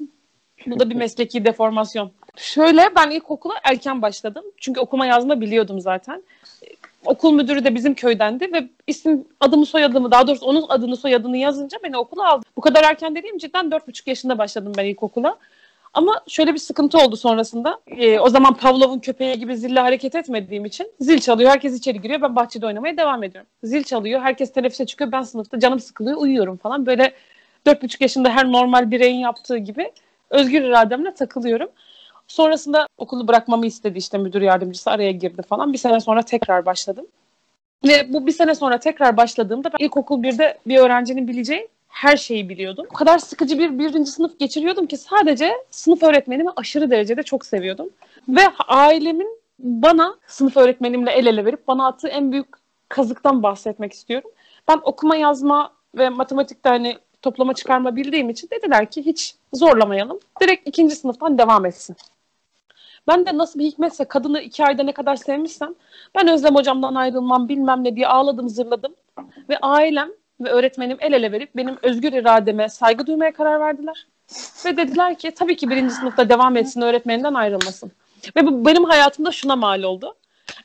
Bu da bir mesleki deformasyon. Şöyle ben ilkokula erken başladım. Çünkü okuma yazma biliyordum zaten. Okul müdürü de bizim köydendi ve isim adımı soyadımı daha doğrusu onun adını soyadını yazınca beni okula aldı. Bu kadar erken dediğim cidden dört buçuk yaşında başladım ben ilkokula. Ama şöyle bir sıkıntı oldu sonrasında. Ee, o zaman Pavlov'un köpeği gibi zille hareket etmediğim için zil çalıyor, herkes içeri giriyor. Ben bahçede oynamaya devam ediyorum. Zil çalıyor, herkes teneffüse çıkıyor. Ben sınıfta canım sıkılıyor, uyuyorum falan. Böyle dört buçuk yaşında her normal bireyin yaptığı gibi özgür irademle takılıyorum. Sonrasında okulu bırakmamı istedi işte müdür yardımcısı araya girdi falan. Bir sene sonra tekrar başladım. Ve bu bir sene sonra tekrar başladığımda ben ilkokul birde bir öğrencinin bileceği her şeyi biliyordum. O kadar sıkıcı bir birinci sınıf geçiriyordum ki sadece sınıf öğretmenimi aşırı derecede çok seviyordum. Ve ailemin bana sınıf öğretmenimle el ele verip bana attığı en büyük kazıktan bahsetmek istiyorum. Ben okuma yazma ve matematikte hani toplama çıkarma bildiğim için dediler ki hiç zorlamayalım. Direkt ikinci sınıftan devam etsin. Ben de nasıl bir hikmetse kadını iki ayda ne kadar sevmişsem ben Özlem hocamdan ayrılmam bilmem ne diye ağladım zırladım. Ve ailem ve öğretmenim el ele verip benim özgür irademe saygı duymaya karar verdiler. Ve dediler ki tabii ki birinci sınıfta devam etsin öğretmeninden ayrılmasın. Ve bu benim hayatımda şuna mal oldu.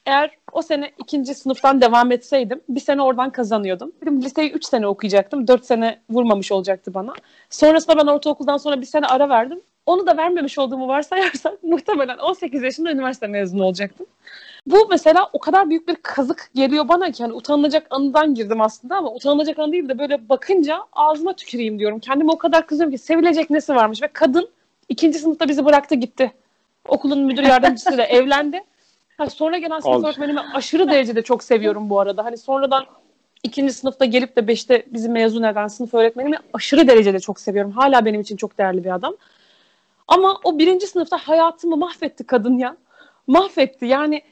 Eğer o sene ikinci sınıftan devam etseydim bir sene oradan kazanıyordum. Benim liseyi üç sene okuyacaktım. Dört sene vurmamış olacaktı bana. Sonrasında ben ortaokuldan sonra bir sene ara verdim. Onu da vermemiş olduğumu varsayarsak [laughs] muhtemelen 18 yaşında üniversite mezunu olacaktım. Bu mesela o kadar büyük bir kazık geliyor bana ki hani utanılacak anıdan girdim aslında ama utanılacak anı değil de böyle bakınca ağzıma tüküreyim diyorum. Kendime o kadar kızıyorum ki sevilecek nesi varmış ve kadın ikinci sınıfta bizi bıraktı gitti. Okulun müdür yardımcısıyla [laughs] evlendi. Ha, sonra gelen sınıf
Al.
öğretmenimi aşırı derecede çok seviyorum bu arada. Hani sonradan ikinci sınıfta gelip de beşte bizi mezun eden sınıf öğretmenimi aşırı derecede çok seviyorum. Hala benim için çok değerli bir adam. Ama o birinci sınıfta hayatımı mahvetti kadın ya. Mahvetti yani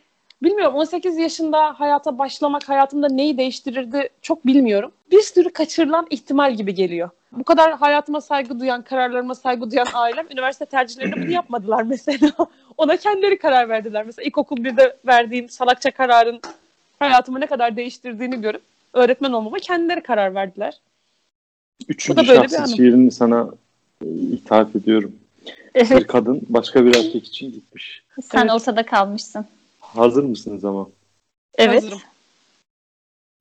bilmiyorum 18 yaşında hayata başlamak hayatımda neyi değiştirirdi çok bilmiyorum. Bir sürü kaçırılan ihtimal gibi geliyor. Bu kadar hayatıma saygı duyan, kararlarıma saygı duyan ailem üniversite tercihlerinde bunu yapmadılar mesela. [laughs] Ona kendileri karar verdiler. Mesela ilkokul birde verdiğim salakça kararın hayatımı ne kadar değiştirdiğini görüp öğretmen olmama kendileri karar verdiler.
Üçüncü
Bu da böyle bir
şahsın
anı.
şiirini sana e, ithaf ediyorum. Bir
Evet,
kadın başka bir erkek için gitmiş.
sen
Evet.
ortada kalmışsın.
Hazır mısınız ama?
Evet.
Hazırım.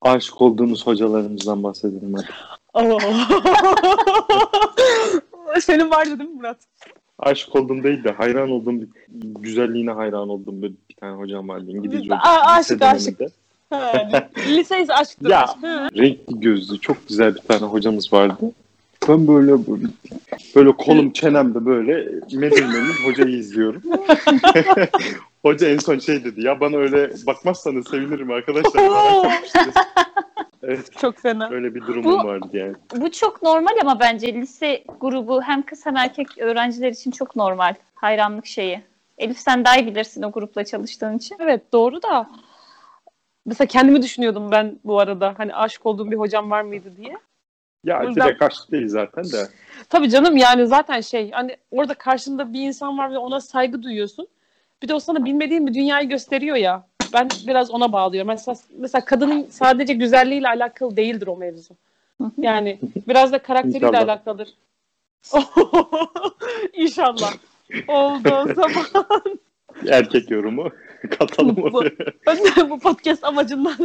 Aşık olduğunuz hocalarımızdan bahsedelim hadi.
Oo. [laughs] Senin vardı değil mi Murat?
Aşık oldum değil de hayran olduğum bir güzelliğine hayran olduğum bir, bir tane hocam vardı İngilizce
Aa,
hocam.
aşık,
Lise
aşık. Ha, liseyiz aşktır.
Ya. Renkli gözlü çok güzel bir tane hocamız vardı. Ben böyle böyle, böyle kolum çenemde böyle menül menül hocayı izliyorum. [laughs] Hoca en son şey dedi ya bana öyle bakmazsanız sevinirim arkadaşlar. Evet
Çok fena.
öyle bir durumum
Bu-
vardı yani.
Bu çok normal ama bence lise grubu hem kız hem erkek öğrenciler için çok normal. Hayranlık şeyi. Elif sen daha iyi bilirsin o grupla çalıştığın için.
Evet doğru da mesela kendimi düşünüyordum ben bu arada hani aşık olduğum bir hocam var mıydı diye.
Ya
O yüzden-
direkt aşk değil zaten de.
Tabii canım yani zaten şey hani orada karşında bir insan var ve ona saygı duyuyorsun. Bir de o sana bilmediğin bir dünyayı gösteriyor ya. Ben biraz ona bağlıyorum. Mesela, mesela kadının sadece güzelliğiyle alakalı değildir o mevzu. Yani biraz da karakteriyle
İnşallah.
alakalıdır. [laughs] İnşallah. Oldu o [laughs] zaman.
Erkek yorumu [laughs] katalım
Bu-
oraya.
Ben bu podcast amacından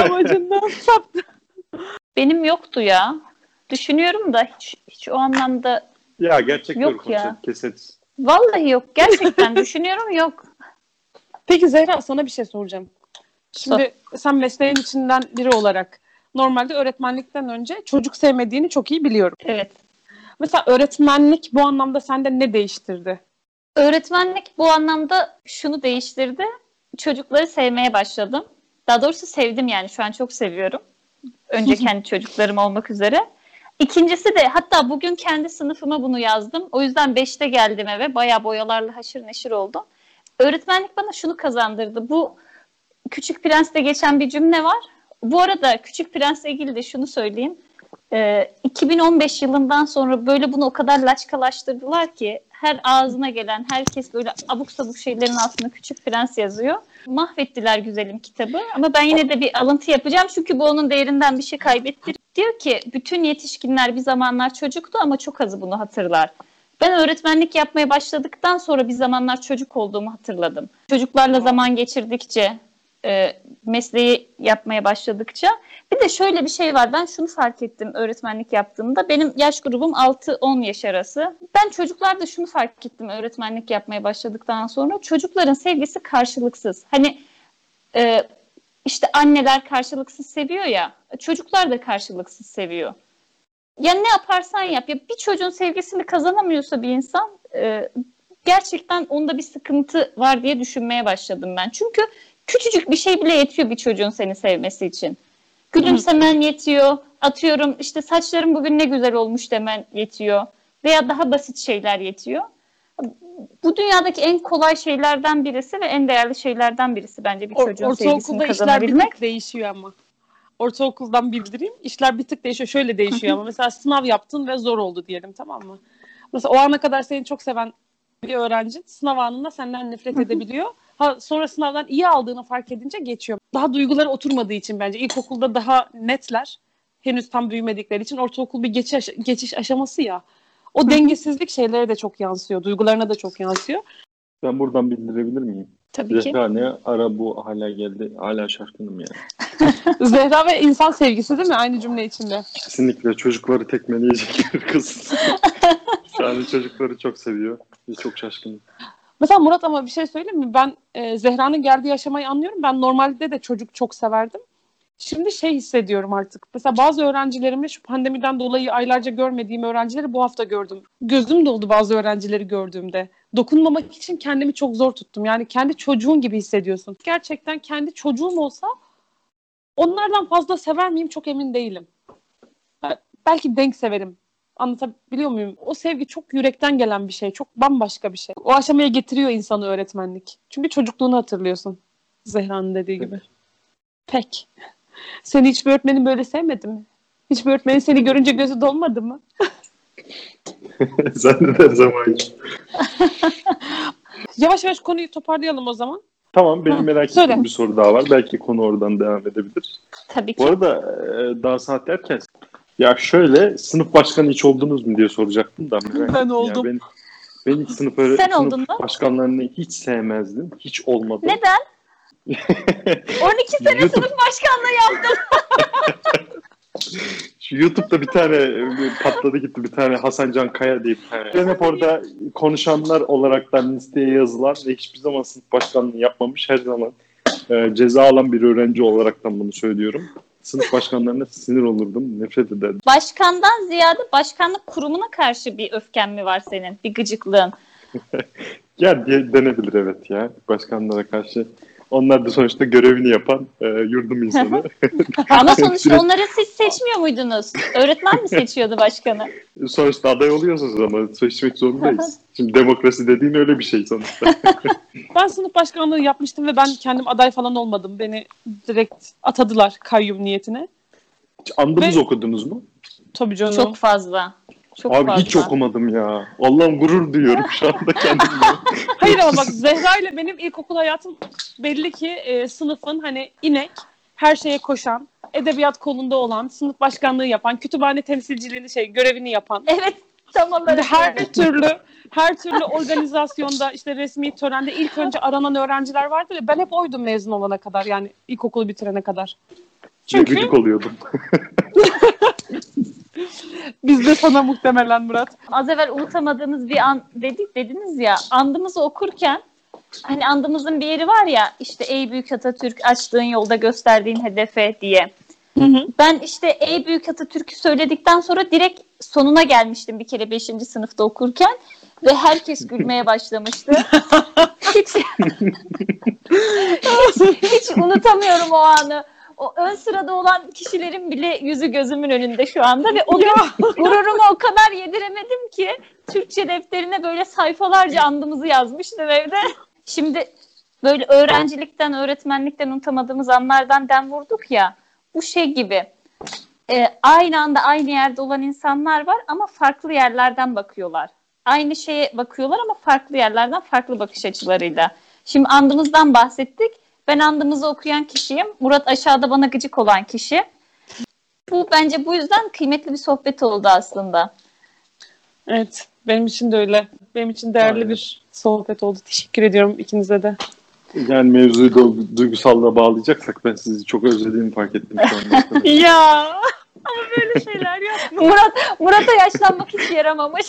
amacından saptı.
Benim yoktu ya. Düşünüyorum da hiç, hiç o anlamda
Ya gerçek
Yok ya.
keseriz.
vallahi yok. Gerçekten [laughs] düşünüyorum yok.
Peki Zehra sana bir şey soracağım. Şimdi sen mesleğin içinden biri olarak normalde öğretmenlikten önce çocuk sevmediğini çok iyi biliyorum.
Evet.
Mesela öğretmenlik bu anlamda sende ne değiştirdi?
Öğretmenlik bu anlamda şunu değiştirdi. Çocukları sevmeye başladım. Daha doğrusu sevdim yani şu an çok seviyorum. Önce [laughs] kendi çocuklarım olmak üzere. İkincisi de hatta bugün kendi sınıfıma bunu yazdım. O yüzden 5'te geldim eve. Bayağı boyalarla haşır neşir oldum. Öğretmenlik bana şunu kazandırdı. Bu Küçük Prens'te geçen bir cümle var. Bu arada Küçük Prens'le ilgili de şunu söyleyeyim. Ee, 2015 yılından sonra böyle bunu o kadar laçkalaştırdılar ki her ağzına gelen herkes böyle abuk sabuk şeylerin altında Küçük Prens yazıyor. Mahvettiler güzelim kitabı ama ben yine de bir alıntı yapacağım çünkü bu onun değerinden bir şey kaybettir. Diyor ki bütün yetişkinler bir zamanlar çocuktu ama çok azı bunu hatırlar. Ben öğretmenlik yapmaya başladıktan sonra bir zamanlar çocuk olduğumu hatırladım. Çocuklarla zaman geçirdikçe, e, mesleği yapmaya başladıkça. Bir de şöyle bir şey var. Ben şunu fark ettim öğretmenlik yaptığımda. Benim yaş grubum 6-10 yaş arası. Ben çocuklarda şunu fark ettim öğretmenlik yapmaya başladıktan sonra. Çocukların sevgisi karşılıksız. Hani e, işte anneler karşılıksız seviyor ya. Çocuklar da karşılıksız seviyor. Ya ne yaparsan yap. Ya bir çocuğun sevgisini kazanamıyorsa bir insan e, gerçekten onda bir sıkıntı var diye düşünmeye başladım ben. Çünkü küçücük bir şey bile yetiyor bir çocuğun seni sevmesi için. Gülümsemen yetiyor. Atıyorum işte saçlarım bugün ne güzel olmuş demen yetiyor. Veya daha basit şeyler yetiyor. Bu dünyadaki en kolay şeylerden birisi ve en değerli şeylerden birisi bence bir çocuğun
Or-
sevgisini
işler bir
kazanabilmek.
tık değişiyor ama. Ortaokuldan bildireyim. İşler bir tık değişiyor. Şöyle değişiyor ama. Mesela sınav yaptın ve zor oldu diyelim tamam mı? Mesela o ana kadar seni çok seven bir öğrenci sınav anında senden nefret edebiliyor. Ha, sonra sınavdan iyi aldığını fark edince geçiyor. Daha duyguları oturmadığı için bence. ilkokulda daha netler. Henüz tam büyümedikleri için. Ortaokul bir geçiş, geçiş aşaması ya. O dengesizlik şeylere de çok yansıyor. Duygularına da çok yansıyor.
Ben buradan bildirebilir miyim?
Tabii ki.
Zehra ne ara bu hala geldi. Hala şaşkınım yani. [laughs]
Zehra ve insan sevgisi değil mi? Aynı cümle içinde.
Kesinlikle çocukları tekmeleyecek bir kız. [laughs] yani çocukları çok seviyor. Ve çok şaşkınım.
Mesela Murat ama bir şey söyleyeyim mi? Ben e, Zehra'nın geldiği aşamayı anlıyorum. Ben normalde de çocuk çok severdim. Şimdi şey hissediyorum artık. Mesela bazı öğrencilerimi şu pandemiden dolayı aylarca görmediğim öğrencileri bu hafta gördüm. Gözüm doldu bazı öğrencileri gördüğümde. Dokunmamak için kendimi çok zor tuttum. Yani kendi çocuğun gibi hissediyorsun. Gerçekten kendi çocuğum olsa onlardan fazla sever miyim çok emin değilim. Belki denk severim. Anlatabiliyor muyum? O sevgi çok yürekten gelen bir şey. Çok bambaşka bir şey. O aşamaya getiriyor insanı öğretmenlik. Çünkü çocukluğunu hatırlıyorsun. Zehra'nın dediği gibi. Pek. [laughs] Seni hiçbir öğretmenin böyle sevmedi mi? Hiçbir öğretmenin seni görünce gözü dolmadı mı? [laughs]
Zanneder zaman. [laughs]
Yavaş yavaş konuyu toparlayalım o zaman.
Tamam benim
Hı,
merak
söyle.
ettiğim bir soru daha var. Belki konu oradan devam edebilir.
Tabii ki.
Bu arada e, daha saat erken. Ya şöyle sınıf başkanı hiç oldunuz mu diye soracaktım da. merak [laughs]
Ben oldum.
Ben, ben hiç sınıf, öğre-
Sen
sınıf
mu?
başkanlarını hiç sevmezdim. Hiç olmadı.
Neden? [laughs] 12 sene
YouTube-
sınıf başkanlığı yaptın. [laughs]
Şu YouTube'da bir tane patladı gitti bir tane Hasan Can Kaya diye bir tane. Ben hep orada konuşanlar olaraktan listeye yazılan ve hiçbir zaman sınıf başkanlığı yapmamış her zaman e, ceza alan bir öğrenci olaraktan bunu söylüyorum. Sınıf başkanlarına sinir olurdum, nefret ederdim.
Başkandan ziyade başkanlık kurumuna karşı bir öfken mi var senin? Bir gıcıklığın. [laughs]
Ya denebilir evet ya başkanlara karşı. Onlar da sonuçta görevini yapan e, yurdum insanı. [laughs]
Ama sonuçta onları siz seçmiyor muydunuz? Öğretmen mi seçiyordu başkanı?
sonuçta aday oluyorsunuz ama seçmek zorundayız. [laughs] Şimdi demokrasi dediğin öyle bir şey sonuçta. [laughs]
Ben sınıf başkanlığı yapmıştım ve ben kendim aday falan olmadım. Beni direkt atadılar kayyum niyetine.
Andımız
Ve-
okudunuz mu?
Tabii canım.
Çok fazla. Çok
Abi
fazla.
hiç okumadım ya. Allah'ım gurur duyuyorum şu anda kendimle. [laughs]
Hayır ama bak Zehra ile benim ilkokul hayatım belli ki e, sınıfın hani inek, her şeye koşan, edebiyat kolunda olan, sınıf başkanlığı yapan, kütüphane temsilciliğini şey görevini yapan.
Evet tam olarak.
her
öyle.
türlü [laughs] her türlü organizasyonda işte resmi törende ilk önce aranan öğrenciler vardı ve ben hep oydum mezun olana kadar yani ilkokulu bitirene kadar. Çünkü...
Gıcık oluyordum. [laughs]
biz de sana muhtemelen Murat.
Az evvel unutamadığınız bir an dedik dediniz ya andımızı okurken hani andımızın bir yeri var ya işte ey büyük Atatürk açtığın yolda gösterdiğin hedefe diye.
Hı hı.
Ben işte ey büyük Atatürk'ü söyledikten sonra direkt sonuna gelmiştim bir kere 5. sınıfta okurken ve herkes gülmeye başlamıştı. [laughs] hiç, [laughs] hiç, hiç unutamıyorum o anı. O ön sırada olan kişilerin bile yüzü gözümün önünde şu anda ve o gün gururumu o kadar yediremedim ki Türkçe defterine böyle sayfalarca andımızı yazmıştım evde. Şimdi böyle öğrencilikten, öğretmenlikten unutamadığımız anlardan dem vurduk ya. Bu şey gibi. E, aynı anda aynı yerde olan insanlar var ama farklı yerlerden bakıyorlar. Aynı şeye bakıyorlar ama farklı yerlerden farklı bakış açılarıyla. Şimdi andımızdan bahsettik. Ben andımızı okuyan kişiyim. Murat aşağıda bana gıcık olan kişi. Bu bence bu yüzden kıymetli bir sohbet oldu aslında.
Evet. Benim için de öyle. Benim için değerli
Aynen.
bir sohbet oldu. Teşekkür ediyorum ikinize de.
Yani mevzuyu da duygusallığa bağlayacaksak ben sizi çok özlediğimi fark ettim şu anda. [laughs]
ya ama böyle şeyler yapma.
Murat Murat'a yaşlanmak hiç yaramamış.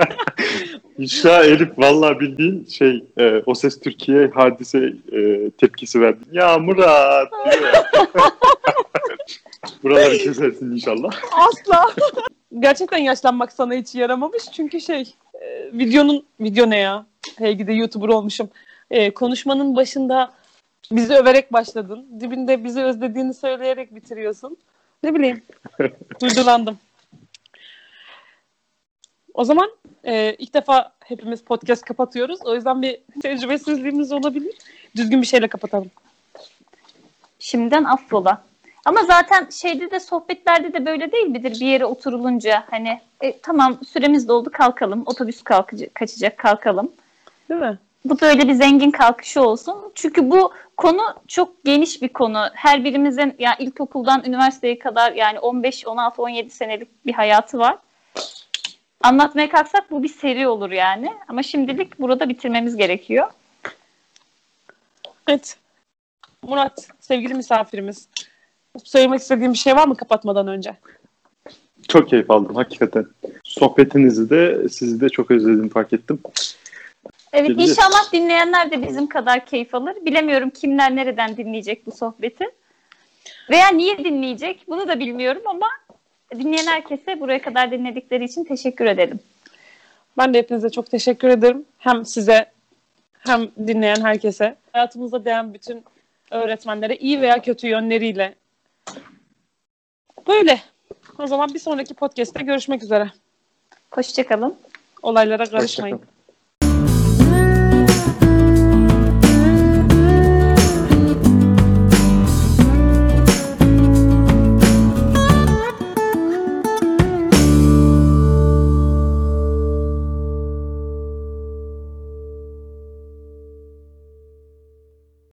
[laughs]
İşra Elif vallahi bildiğin şey e, o ses Türkiye hadise e, tepkisi verdi. Ya Murat diyor. [laughs] Buraları kesersin inşallah.
Asla. Gerçekten yaşlanmak sana hiç yaramamış. Çünkü şey e, videonun video ne ya? Hey gide YouTuber olmuşum. E, konuşmanın başında bizi överek başladın. Dibinde bizi özlediğini söyleyerek bitiriyorsun. Ne bileyim. [laughs] Duygulandım. O zaman e, ilk defa hepimiz podcast kapatıyoruz. O yüzden bir tecrübesizliğimiz olabilir. Düzgün bir şeyle kapatalım.
Şimdiden affola. Ama zaten şeyde de sohbetlerde de böyle değil midir? Bir yere oturulunca hani e, tamam süremiz doldu kalkalım. Otobüs kalkacak, kaçacak kalkalım.
Değil mi?
Bu böyle bir zengin kalkışı olsun. Çünkü bu konu çok geniş bir konu. Her birimizin ya ilkokuldan üniversiteye kadar yani 15, 16, 17 senelik bir hayatı var. Anlatmaya kalksak bu bir seri olur yani. Ama şimdilik burada bitirmemiz gerekiyor.
Evet. Murat, sevgili misafirimiz. Söylemek istediğim bir şey var mı kapatmadan önce?
Çok keyif aldım hakikaten. Sohbetinizi de sizi de çok özlediğimi fark ettim.
Evet
Geleceğiz.
inşallah dinleyenler de bizim kadar keyif alır. Bilemiyorum kimler nereden dinleyecek bu sohbeti. Veya niye dinleyecek bunu da bilmiyorum ama dinleyen herkese buraya kadar dinledikleri için teşekkür edelim.
Ben de hepinize çok teşekkür ederim. Hem size hem dinleyen herkese. Hayatımızda değen bütün öğretmenlere iyi veya kötü yönleriyle. Böyle. O zaman bir sonraki podcast'te görüşmek üzere.
Hoşçakalın.
Olaylara karışmayın.
Hoşçakalın.